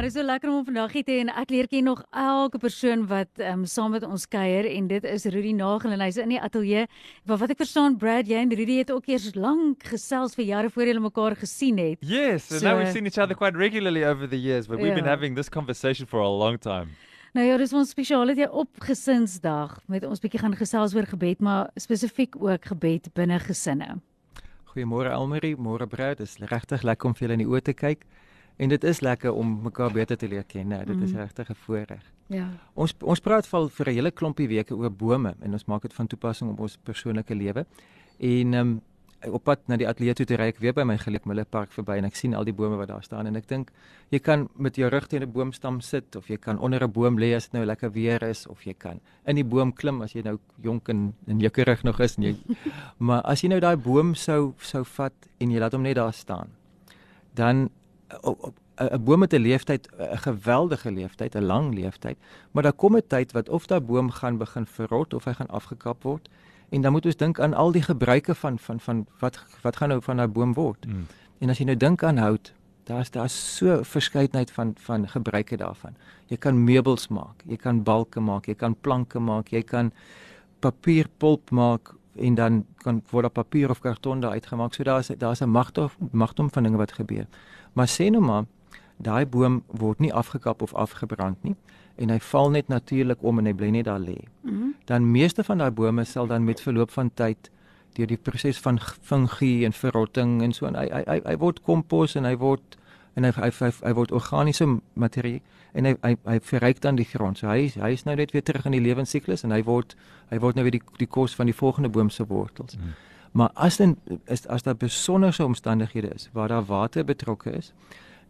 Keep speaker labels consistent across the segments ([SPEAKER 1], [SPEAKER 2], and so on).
[SPEAKER 1] Maar dit is so lekker om vandag hier te hê en ek leer ken nog elke persoon wat um, saam met ons kuier en dit is Rudy Nagel en hy's in die ateljee. Maar wat ek verstaan Brad, jy en Rudy het ook eers lank gesels vir jare voor julle mekaar gesien het.
[SPEAKER 2] Yes, and
[SPEAKER 1] So-
[SPEAKER 2] now we've seen each other quite regularly over the years, but we've been
[SPEAKER 1] Yeah.
[SPEAKER 2] having this conversation for a long time.
[SPEAKER 1] Nou ja, dis ons spesiale jy op gesinsdag met ons bietjie gaan gesels oor gebed, maar spesifiek ook gebed binne gesinne.
[SPEAKER 3] Goeiemôre Almarie, môre Brad. Dit is regtig lekker om vir julle in die oë te kyk. En dit is lekker om mekaar beter te leer ken. Nee, dit is
[SPEAKER 1] Mhm.
[SPEAKER 3] regtig 'n voorreg.
[SPEAKER 1] Ja.
[SPEAKER 3] Ons ons praat val vir 'n hele klompie weke oor bome en ons maak dit van toepassing op ons persoonlike lewe. En ehm um, op pad na die ateljee toe te ry ek weer by my geleek Mille Park verby en ek sien al die bome wat daar staan en ek dink jy kan met jou rug teen 'n boomstam sit of jy kan onder 'n boom lê as dit nou lekker weer is of jy kan in die boom klim as jy nou jonk en en jukkerig nog is en jy maar as jy nou daai boom sou sou vat en jy laat hom net daar staan dan 'n boom met 'n leeftyd 'n geweldige leeftyd, 'n lang leeftyd, maar daar kom 'n tyd wat of daai boom gaan begin verrot of hy gaan afgekap word. En dan moet ons dink aan al die gebruike van van van wat wat gaan nou van daai boom word.
[SPEAKER 2] Mm.
[SPEAKER 3] En as jy nou dink aan hout, daar's daar's so verskeidenheid van van gebruike daarvan. Jy kan meubels maak, jy kan balke maak, jy kan planke maak, jy kan papierpulp maak en dan kan word daar papier of karton daar uitgemaak. So daar's daar's 'n magdom magdom van dinge wat gebeur. Maar sê nou maar daai boom word nie afgekap of afgebrand nie en hy val net natuurlik om en hy bly net daar lê.
[SPEAKER 1] Mhm.
[SPEAKER 3] Dan meeste van daai bome sal dan met verloop van tyd deur die proses van fungie en verrotting en so en hy hy hy, hy word kompos en hy word en hy hy hy, hy word organiese materie en hy hy, hy verryk dan die grond. So hy is- hy is nou net weer terug in die lewensiklus en hy word hy word nou weer die die kos van die volgende boom se wortels.
[SPEAKER 2] Mm.
[SPEAKER 3] Maar as dan is as daar besonderse omstandighede is waar daar water betrokke is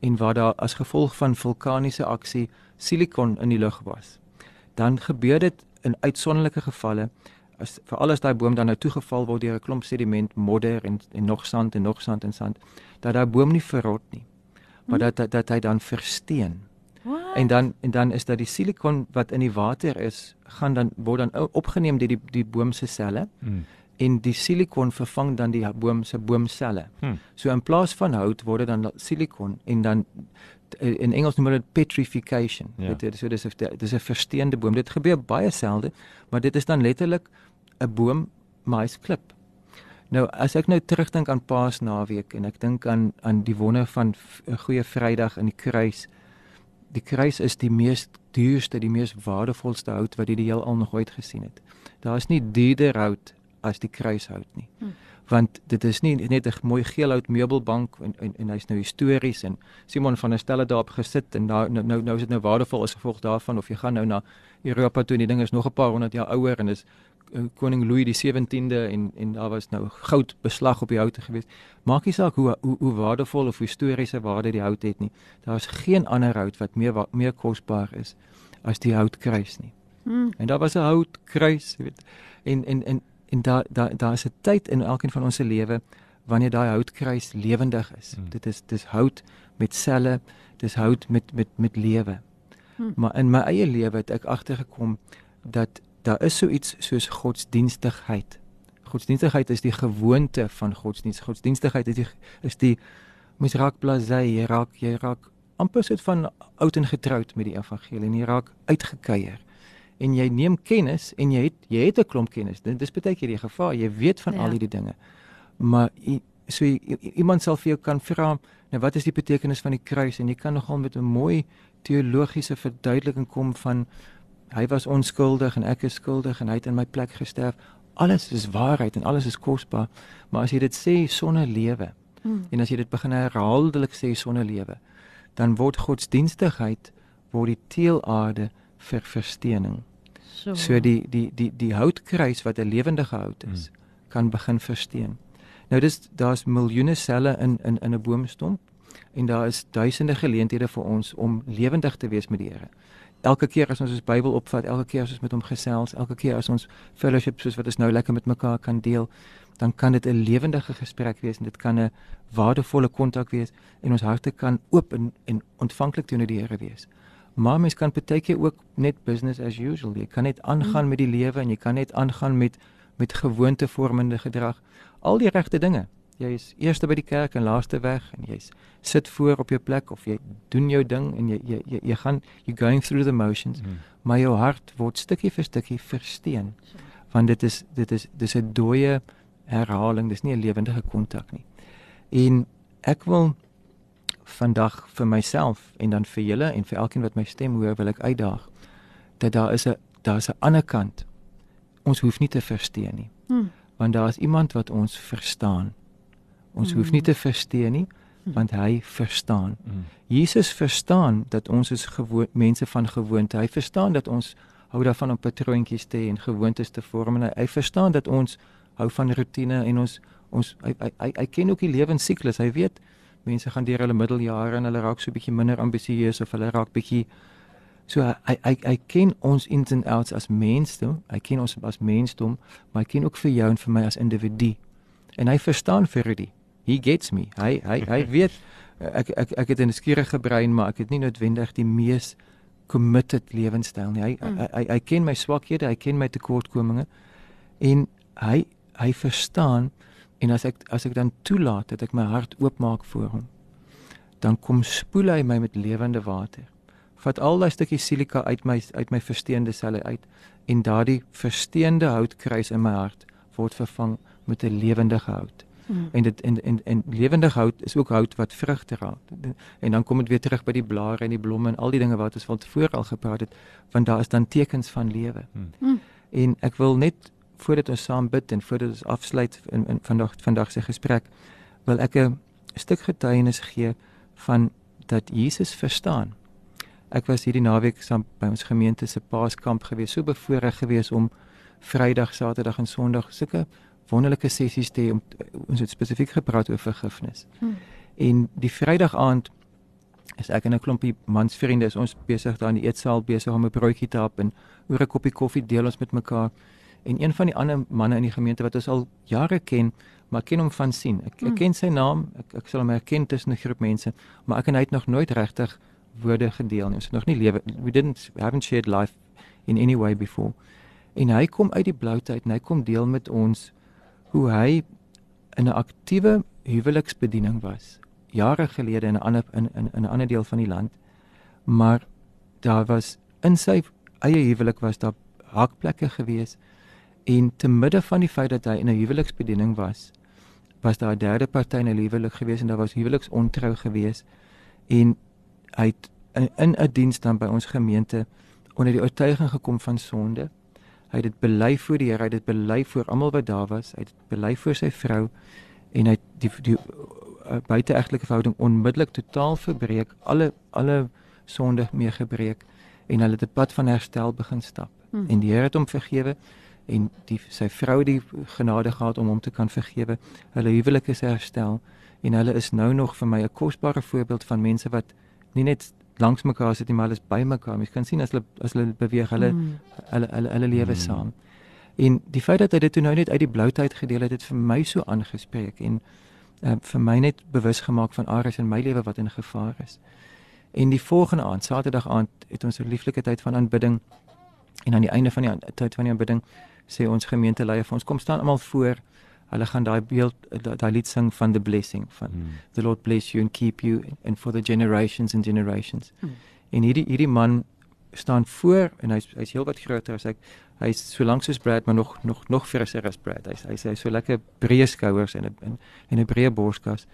[SPEAKER 3] en waar daar as gevolg van vulkaniese aksie silikon in die lug was, dan gebeur dit in uitsonderlike gevalle as veral as daai boom dan nou toegeval word deur 'n klomp sediment, modder en en nog sand en nog sand en sand, dat daai boom nie verrot nie, maar dat dat, dat hy dan versteen.
[SPEAKER 1] Wat?
[SPEAKER 3] En dan en dan is dat die silikon wat in die water is, gaan dan word dan opgeneem deur die die boom se selle
[SPEAKER 2] Mm.
[SPEAKER 3] En die silikon vervang dan die boom se boomselle.
[SPEAKER 2] Hmm.
[SPEAKER 3] So in plaas van hout word dit dan silikon en dan in Engels noem hulle dit petrification.
[SPEAKER 2] Ja.
[SPEAKER 3] Dit so dis 'n dis 'n versteende boom. Dit gebeur baie selde, maar dit is dan letterlik 'n boom maisklip. Nou as ek nou terugdink aan Paasnaweek en ek dink aan aan die wonder van 'n goeie Vrydag in die kruis. Die kruis is die mees duurste, die mees waardevolste hout wat jy die heelal nog ooit gesien het. Daar is nie duurder hout as die kruishout nie.
[SPEAKER 1] Hm.
[SPEAKER 3] Want dit is nie net 'n mooi geelhout meubelbank en en, en hy's nou histories en Simon van der Stelle daarop gesit en nou nou nou, nou is dit nou waardevol as gevolg daarvan of jy gaan nou na Europa toe en die ding is nog 'n paar honderd jaar ouer en is eh, koning Louis die 17de en en daar was nou goud beslag op die houte gewees. Maak nie saak hoe hoe, hoe waardevol of hoe historiese waarde die hout het nie. Daar is geen ander hout wat meer wa- meer kosbaar is as die houtkruis nie.
[SPEAKER 1] Mm.
[SPEAKER 3] En daar was 'n houtkruis, jy weet. En en en en daar daar daar is 'n tyd in elkeen van ons se lewe wanneer daai houtkruis lewendig is.
[SPEAKER 2] Hmm.
[SPEAKER 3] Dit is dis hout met selle, dis hout met met met lewe.
[SPEAKER 1] Hmm.
[SPEAKER 3] Maar in my eie lewe het ek agtergekom dat daar is so iets soos godsdienstigheid. Godsdienstigheid is die gewoonte van godsdienst. Godsdienstigheid is die is die mens raak blasé, jy raak jy raak amper soort van oud en getroud met die evangelie en jy raak uitgekeier. En jy neem kennis en jy het jy het 'n klomp kennis. Dit dis baie keer die gevaar. Jy weet van
[SPEAKER 1] Ja.
[SPEAKER 3] al hierdie dinge. Maar so i- iemand sal vir jou kan vra, nou wat is die betekenis van die kruis en jy kan nogal met 'n mooi teologiese verduideliking kom van hy was onskuldig en ek is skuldig en hy het in my plek gesterf. Alles is waarheid en alles is kosbaar, maar as jy dit sê sonder lewe
[SPEAKER 1] Mm.
[SPEAKER 3] en as jy dit begin herhaaldelik sê sonder lewe, dan word godsdienstigheid word die teelaarde vir versteening.
[SPEAKER 1] So.
[SPEAKER 3] So die die die die houtkruis wat 'n lewendige hout is, mm. kan begin versteen. Nou dis daar's miljoene selle in in in 'n boomstomp en daar is duisende geleenthede vir ons om lewendig te wees met die Here. Elke keer as ons ons Bybel opvat, elke keer as ons met hom gesels, elke keer as ons fellowship soos wat ons nou lekker met mekaar kan deel, dan kan dit 'n lewendige gesprek wees en dit kan 'n waardevolle kontak wees en ons harte kan oop en, en ontvanklik teenoor die Here wees. Maar mens kan partykeer ook net business as usual. Jy kan net aangaan met die lewe en jy kan net aangaan met met gewoontevormende gedrag. Al die regte dinge. Jy is eerste by die kerk en laaste weg en jy's sit voor op jou plek of jy doen jou ding en jy jy jy, jy gaan you going through the motions. Hmm. Maar jou hart word stukkie vir stukkie versteen. Want dit is dit is dis 'n dooie herhaling, dis nie 'n lewendige kontak nie. En ek wil vandag vir myself en dan vir julle en vir elkeen wat my stem hoor, wil ek uitdaag dat daar is 'n daar's 'n ander kant. Ons hoef nie te verstaan nie. Hmm. Want daar is iemand wat ons verstaan. Ons hmm. hoef nie te verstaan nie hmm. want hy verstaan. Hmm. Jesus verstaan dat ons is gewoon mense van gewoonte. Hy verstaan dat ons hou daarvan om patroontjies te hê en gewoontes te vorm en hy, hy verstaan dat ons hou van rotine en ons ons hy hy hy, hy ken ook die lewensiklus. Hy weet mense gaan deur hulle middeljare en hulle raak so 'n bietjie minder ambisieus of hulle raak bietjie so hy hy hy ken ons ins and outs as mensdom. Hy ken ons as mensdom, maar hy ken ook vir jou en vir my as individu. En hy verstaan vir dit. He gets me. Hy hy hy weet ek ek ek het 'n skierige brein, maar ek het nie noodwendig die mees committed lewenstyl nie. Hy, mm. hy hy hy ken my swakhede, hy ken my tekortkominge en hy hy verstaan en as ek as ek dan toelaat dat ek my hart oopmaak vir hom dan kom spoel hy my met lewende water vat al daai stukkie silika uit my uit my versteende selle uit en daardie versteende houtkruis in my hart word vervang met 'n lewendige hout hmm. en dit en en en lewendige hout is ook hout wat vrugte dra en dan kom dit weer terug by die blare en die blomme en al die dinge wat ons van tevore al gepraat het want daar is dan tekens van lewe hmm. hmm. en ek wil net voordat ons saam bid en voordat ons afsluit in, in vandag vandag se gesprek, wil ek 'n stuk getuienis gee van dat Jesus verstaan. Ek was hierdie naweek saam by ons gemeente se Paaskamp gewees, so bevoorreg gewees om Vrydag, Saterdag en Sondag sulke wonderlike sessies te hê om ons het spesifiek gepraat oor vergifnis. Hmm. En die Vrydag aand is ek en 'n klompie mansvriende is ons besig daar in die eetsaal besig om 'n broodjie te hap en oor 'n koppie koffie deel ons met mekaar en een van die ander manne in die gemeente wat ons al jare ken, maar ken hom van sien. Ek, ek hmm. ken sy naam, ek ek sal hom herken tussen 'n groep mense, maar ek en hy het nog nooit regtig woorde gedeel nie. Ons het nog nie lewe we didn't we haven't shared life in any way before. En hy kom uit die bloutheid en hy kom deel met ons hoe hy in 'n aktiewe huweliksbediening was jare gelede in 'n ander in in 'n ander deel van die land. Maar daar was in sy eie huwelik was daar hakplekke geweest En te midde van die feit dat hy in 'n huweliksbediening was, was daar 'n derde party in 'n huwelik gewees en daar was huweliksontrou gewees en hy het in 'n diens dan by ons gemeente onder die oortuiging gekom van sonde. Hy het dit bely voor die Here, hy het dit bely voor almal wat daar was, hy het dit bely voor sy vrou en hy het die die uh, buiteegtelike verhouding onmiddellik totaal verbreek, alle alle sonde mee gebreek en hulle het 'n pad van herstel begin stap. Hmm. En die Here het hom vergewe en die sy vrou die genade gehad om hom te kan vergewe. Hulle huwelik is herstel en hulle is nou nog vir my 'n kosbare voorbeeld van mense wat nie net langs mekaar sit nie, maar hulle is by mekaar. Jy kan sien as hulle as hulle beweeg, hulle mm. hulle hulle, hulle lewe mm. saam. En die feit dat hy dit toe nou net uit die bloutheid gedeel het, het vir my so aangespreek en uh, vir my net bewus gemaak van areas in my lewe wat in gevaar is. En die volgende aand, Saterdag aand, het ons 'n lieflike tyd van aanbidding en aan die einde van die tyd van die aanbidding sê ons gemeenteleier vir ons kom staan almal voor. Hulle gaan daai beeld daai lied sing van the blessing van hmm. the Lord bless you and keep you and for the generations and generations. Hmm. En hierdie hierdie man staan voor en hy's hy's heelwat groter as ek. Hy's so lank soos Brad maar nog nog nog frisser as Brad. Hy's hy's hy so lekker breë skouers en 'n en 'n breë borskas.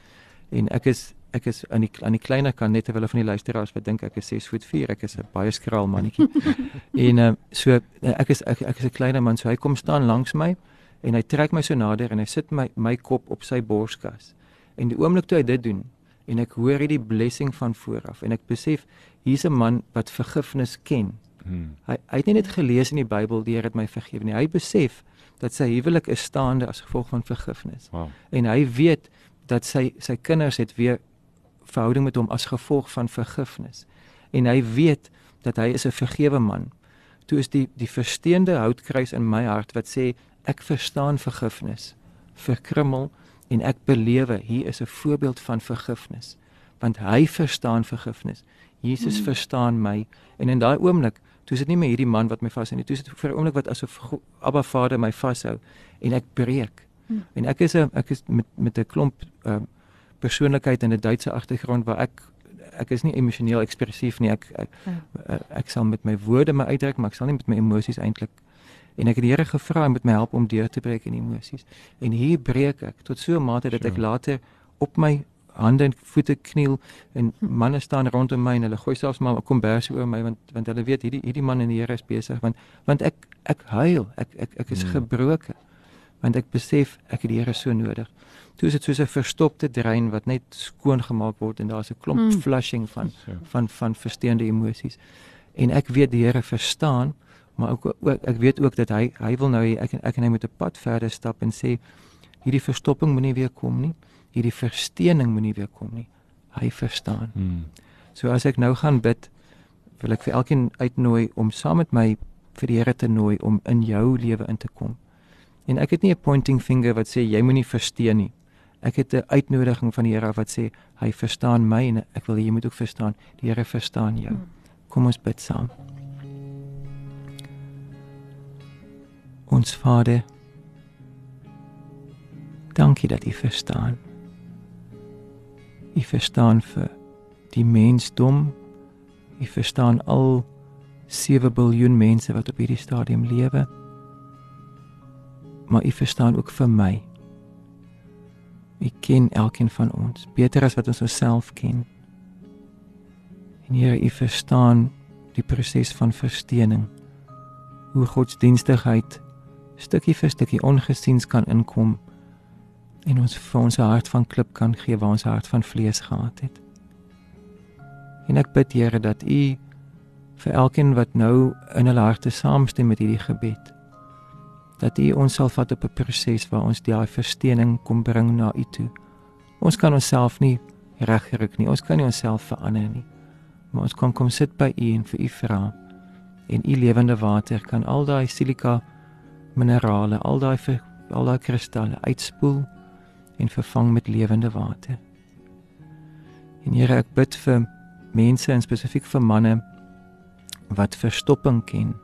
[SPEAKER 3] En ek is ek is aan die aan die kleiner kan net terwyl van die luisteraars wat dink ek is 6 voet 4 ek is 'n baie skraal mannetjie. En uh, so ek is ek, ek is 'n kleiner man so hy kom staan langs my en hy trek my so nader en hy sit my my kop op sy borskas. En die oomblik toe hy dit doen en ek hoor hierdie blessing van vooraf en ek besef hier's 'n man wat vergifnis ken. Hmm. hy hy het nie net gelees in die Bybel die Here het my vergewe nie. Hy besef dat sy huwelik is staande as gevolg van vergifnis. Wow. en hy weet dat sy sy kinders het weer verhouding met hom as gevolg van vergifnis. En hy weet dat hy is 'n vergewe man. Toe is die die versteende houtkruis in my hart wat sê ek verstaan vergifnis. Verkrummel en ek belewe hier is 'n voorbeeld van vergifnis want hy verstaan vergifnis. Jesus mm. verstaan my en in daai oomblik toe is dit nie meer hierdie man wat my vashou nie. Toe is dit vir 'n oomblik wat asof Abba Vader my vashou en ek breek. Mm. En ek is 'n ek is met met 'n klomp uh, persoonlikheid in 'n Duitse agtergrond waar ek ek is nie emosioneel ekspressief nie. Ek ek, ja. ek ek sal met my woorde my uitdruk, maar ek sal nie met my emosies eintlik en ek het die Here gevra om met my help om deur te breek in emosies. En hier breek ek tot so 'n mate dat ek later op my hande en voete kniel en hm. manne staan rondom my en hulle gooi selfs maar 'n kombers oor my want want hulle weet hierdie hierdie man in die Here is besig want want ek ek huil ek ek ek is hmm. gebroken want ek besef ek het die Here so nodig. Toe is dit soos 'n verstopte drein wat net skoon gemaak word en daar's 'n klomp mm. flushing van, van van van versteende emosies. En ek weet die Here verstaan, maar ook, ook ek weet ook dat hy hy wil nou ek ek en hy moet 'n pad verder stap en sê hierdie verstopping moenie weer kom nie. Hierdie versteening moenie weer kom nie. Hy verstaan. Mm. So as ek nou gaan bid, wil ek vir elkeen uitnooi om saam met my vir die Here te nooi om in jou lewe in te kom. En ek het nie 'n pointing finger wat sê jy moenie verstaan nie. Ek het 'n uitnodiging van die Here wat sê hy verstaan my en ek wil jy moet ook verstaan. Die Here verstaan jou. Hmm. Kom ons bid saam. Ons Vader. Dankie dat U verstaan. U verstaan vir die mensdom. U verstaan al 7 miljard mense wat op hierdie stadium lewe maar u verstaan ook vir my. U ken elkeen van ons beter as wat ons osself ken. En Here, u verstaan die proses van versteening. Hoe godsdienstigheid stukkie vir stukkie ongesiens kan inkom en ons vir ons hart van klip kan gee waar ons hart van vlees gehad het. En ek bid Here dat u vir elkeen wat nou in hulle harte saamstem met hierdie gebed dat U ons sal vat op 'n proses waar ons daai versteening kom bring na U toe. Ons kan onsself nie regkry nie. Ons kan nie onsself verander nie. Maar ons kan kom sit by U en vir U vra. En U lewende water kan al daai silika minerale, al daai al daai kristalle uitspoel en vervang met lewende water. En Here, ek bid vir mense en spesifiek vir manne wat verstopping ken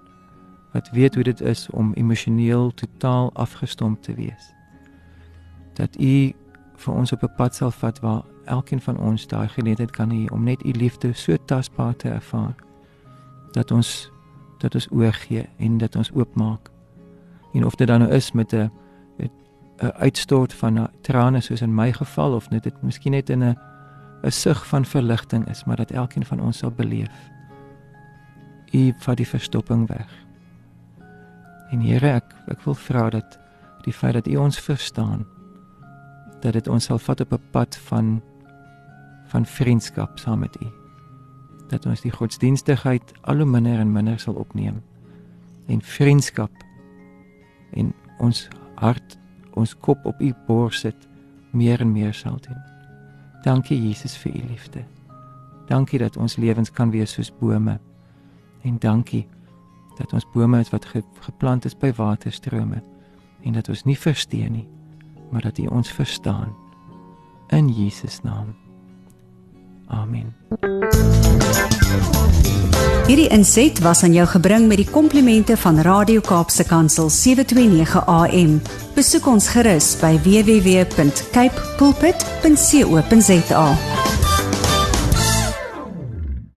[SPEAKER 3] wat weet hoe dit is om emosioneel totaal afgestomp te wees. Dat U vir ons op 'n pad sal vat waar elkeen van ons daai geleentheid kan hê om net U liefde so tasbaar te ervaar. Dat ons dat ons oorgee en dat ons oopmaak. En of dit dan nou is met 'n 'n uitstort van trane soos in my geval of net dit miskien net in 'n 'n sug van verligting is, maar dat elkeen van ons sal beleef. U vat die verstopping weg. En Here, ek ek wil vra dat die feit dat U ons verstaan dat dit ons sal vat op 'n pad van van vriendskap saam met U. Dat ons die godsdienstigheid al hoe minder en minder sal opneem en vriendskap en ons hart, ons kop op U bors sit meer en meer sal doen. Dankie Jesus vir U liefde. Dankie dat ons lewens kan wees soos bome. En dankie dat ons bome is wat ge, geplant is by waterstrome. En dat ons nie versteen nie maar dat U ons verstaan. In Jesus naam. Amen.
[SPEAKER 4] Hierdie inset was aan jou gebring met die komplimente van Radio Kaapse Kansel 729 AM besoek ons gerus by www.cape pulpit.co.za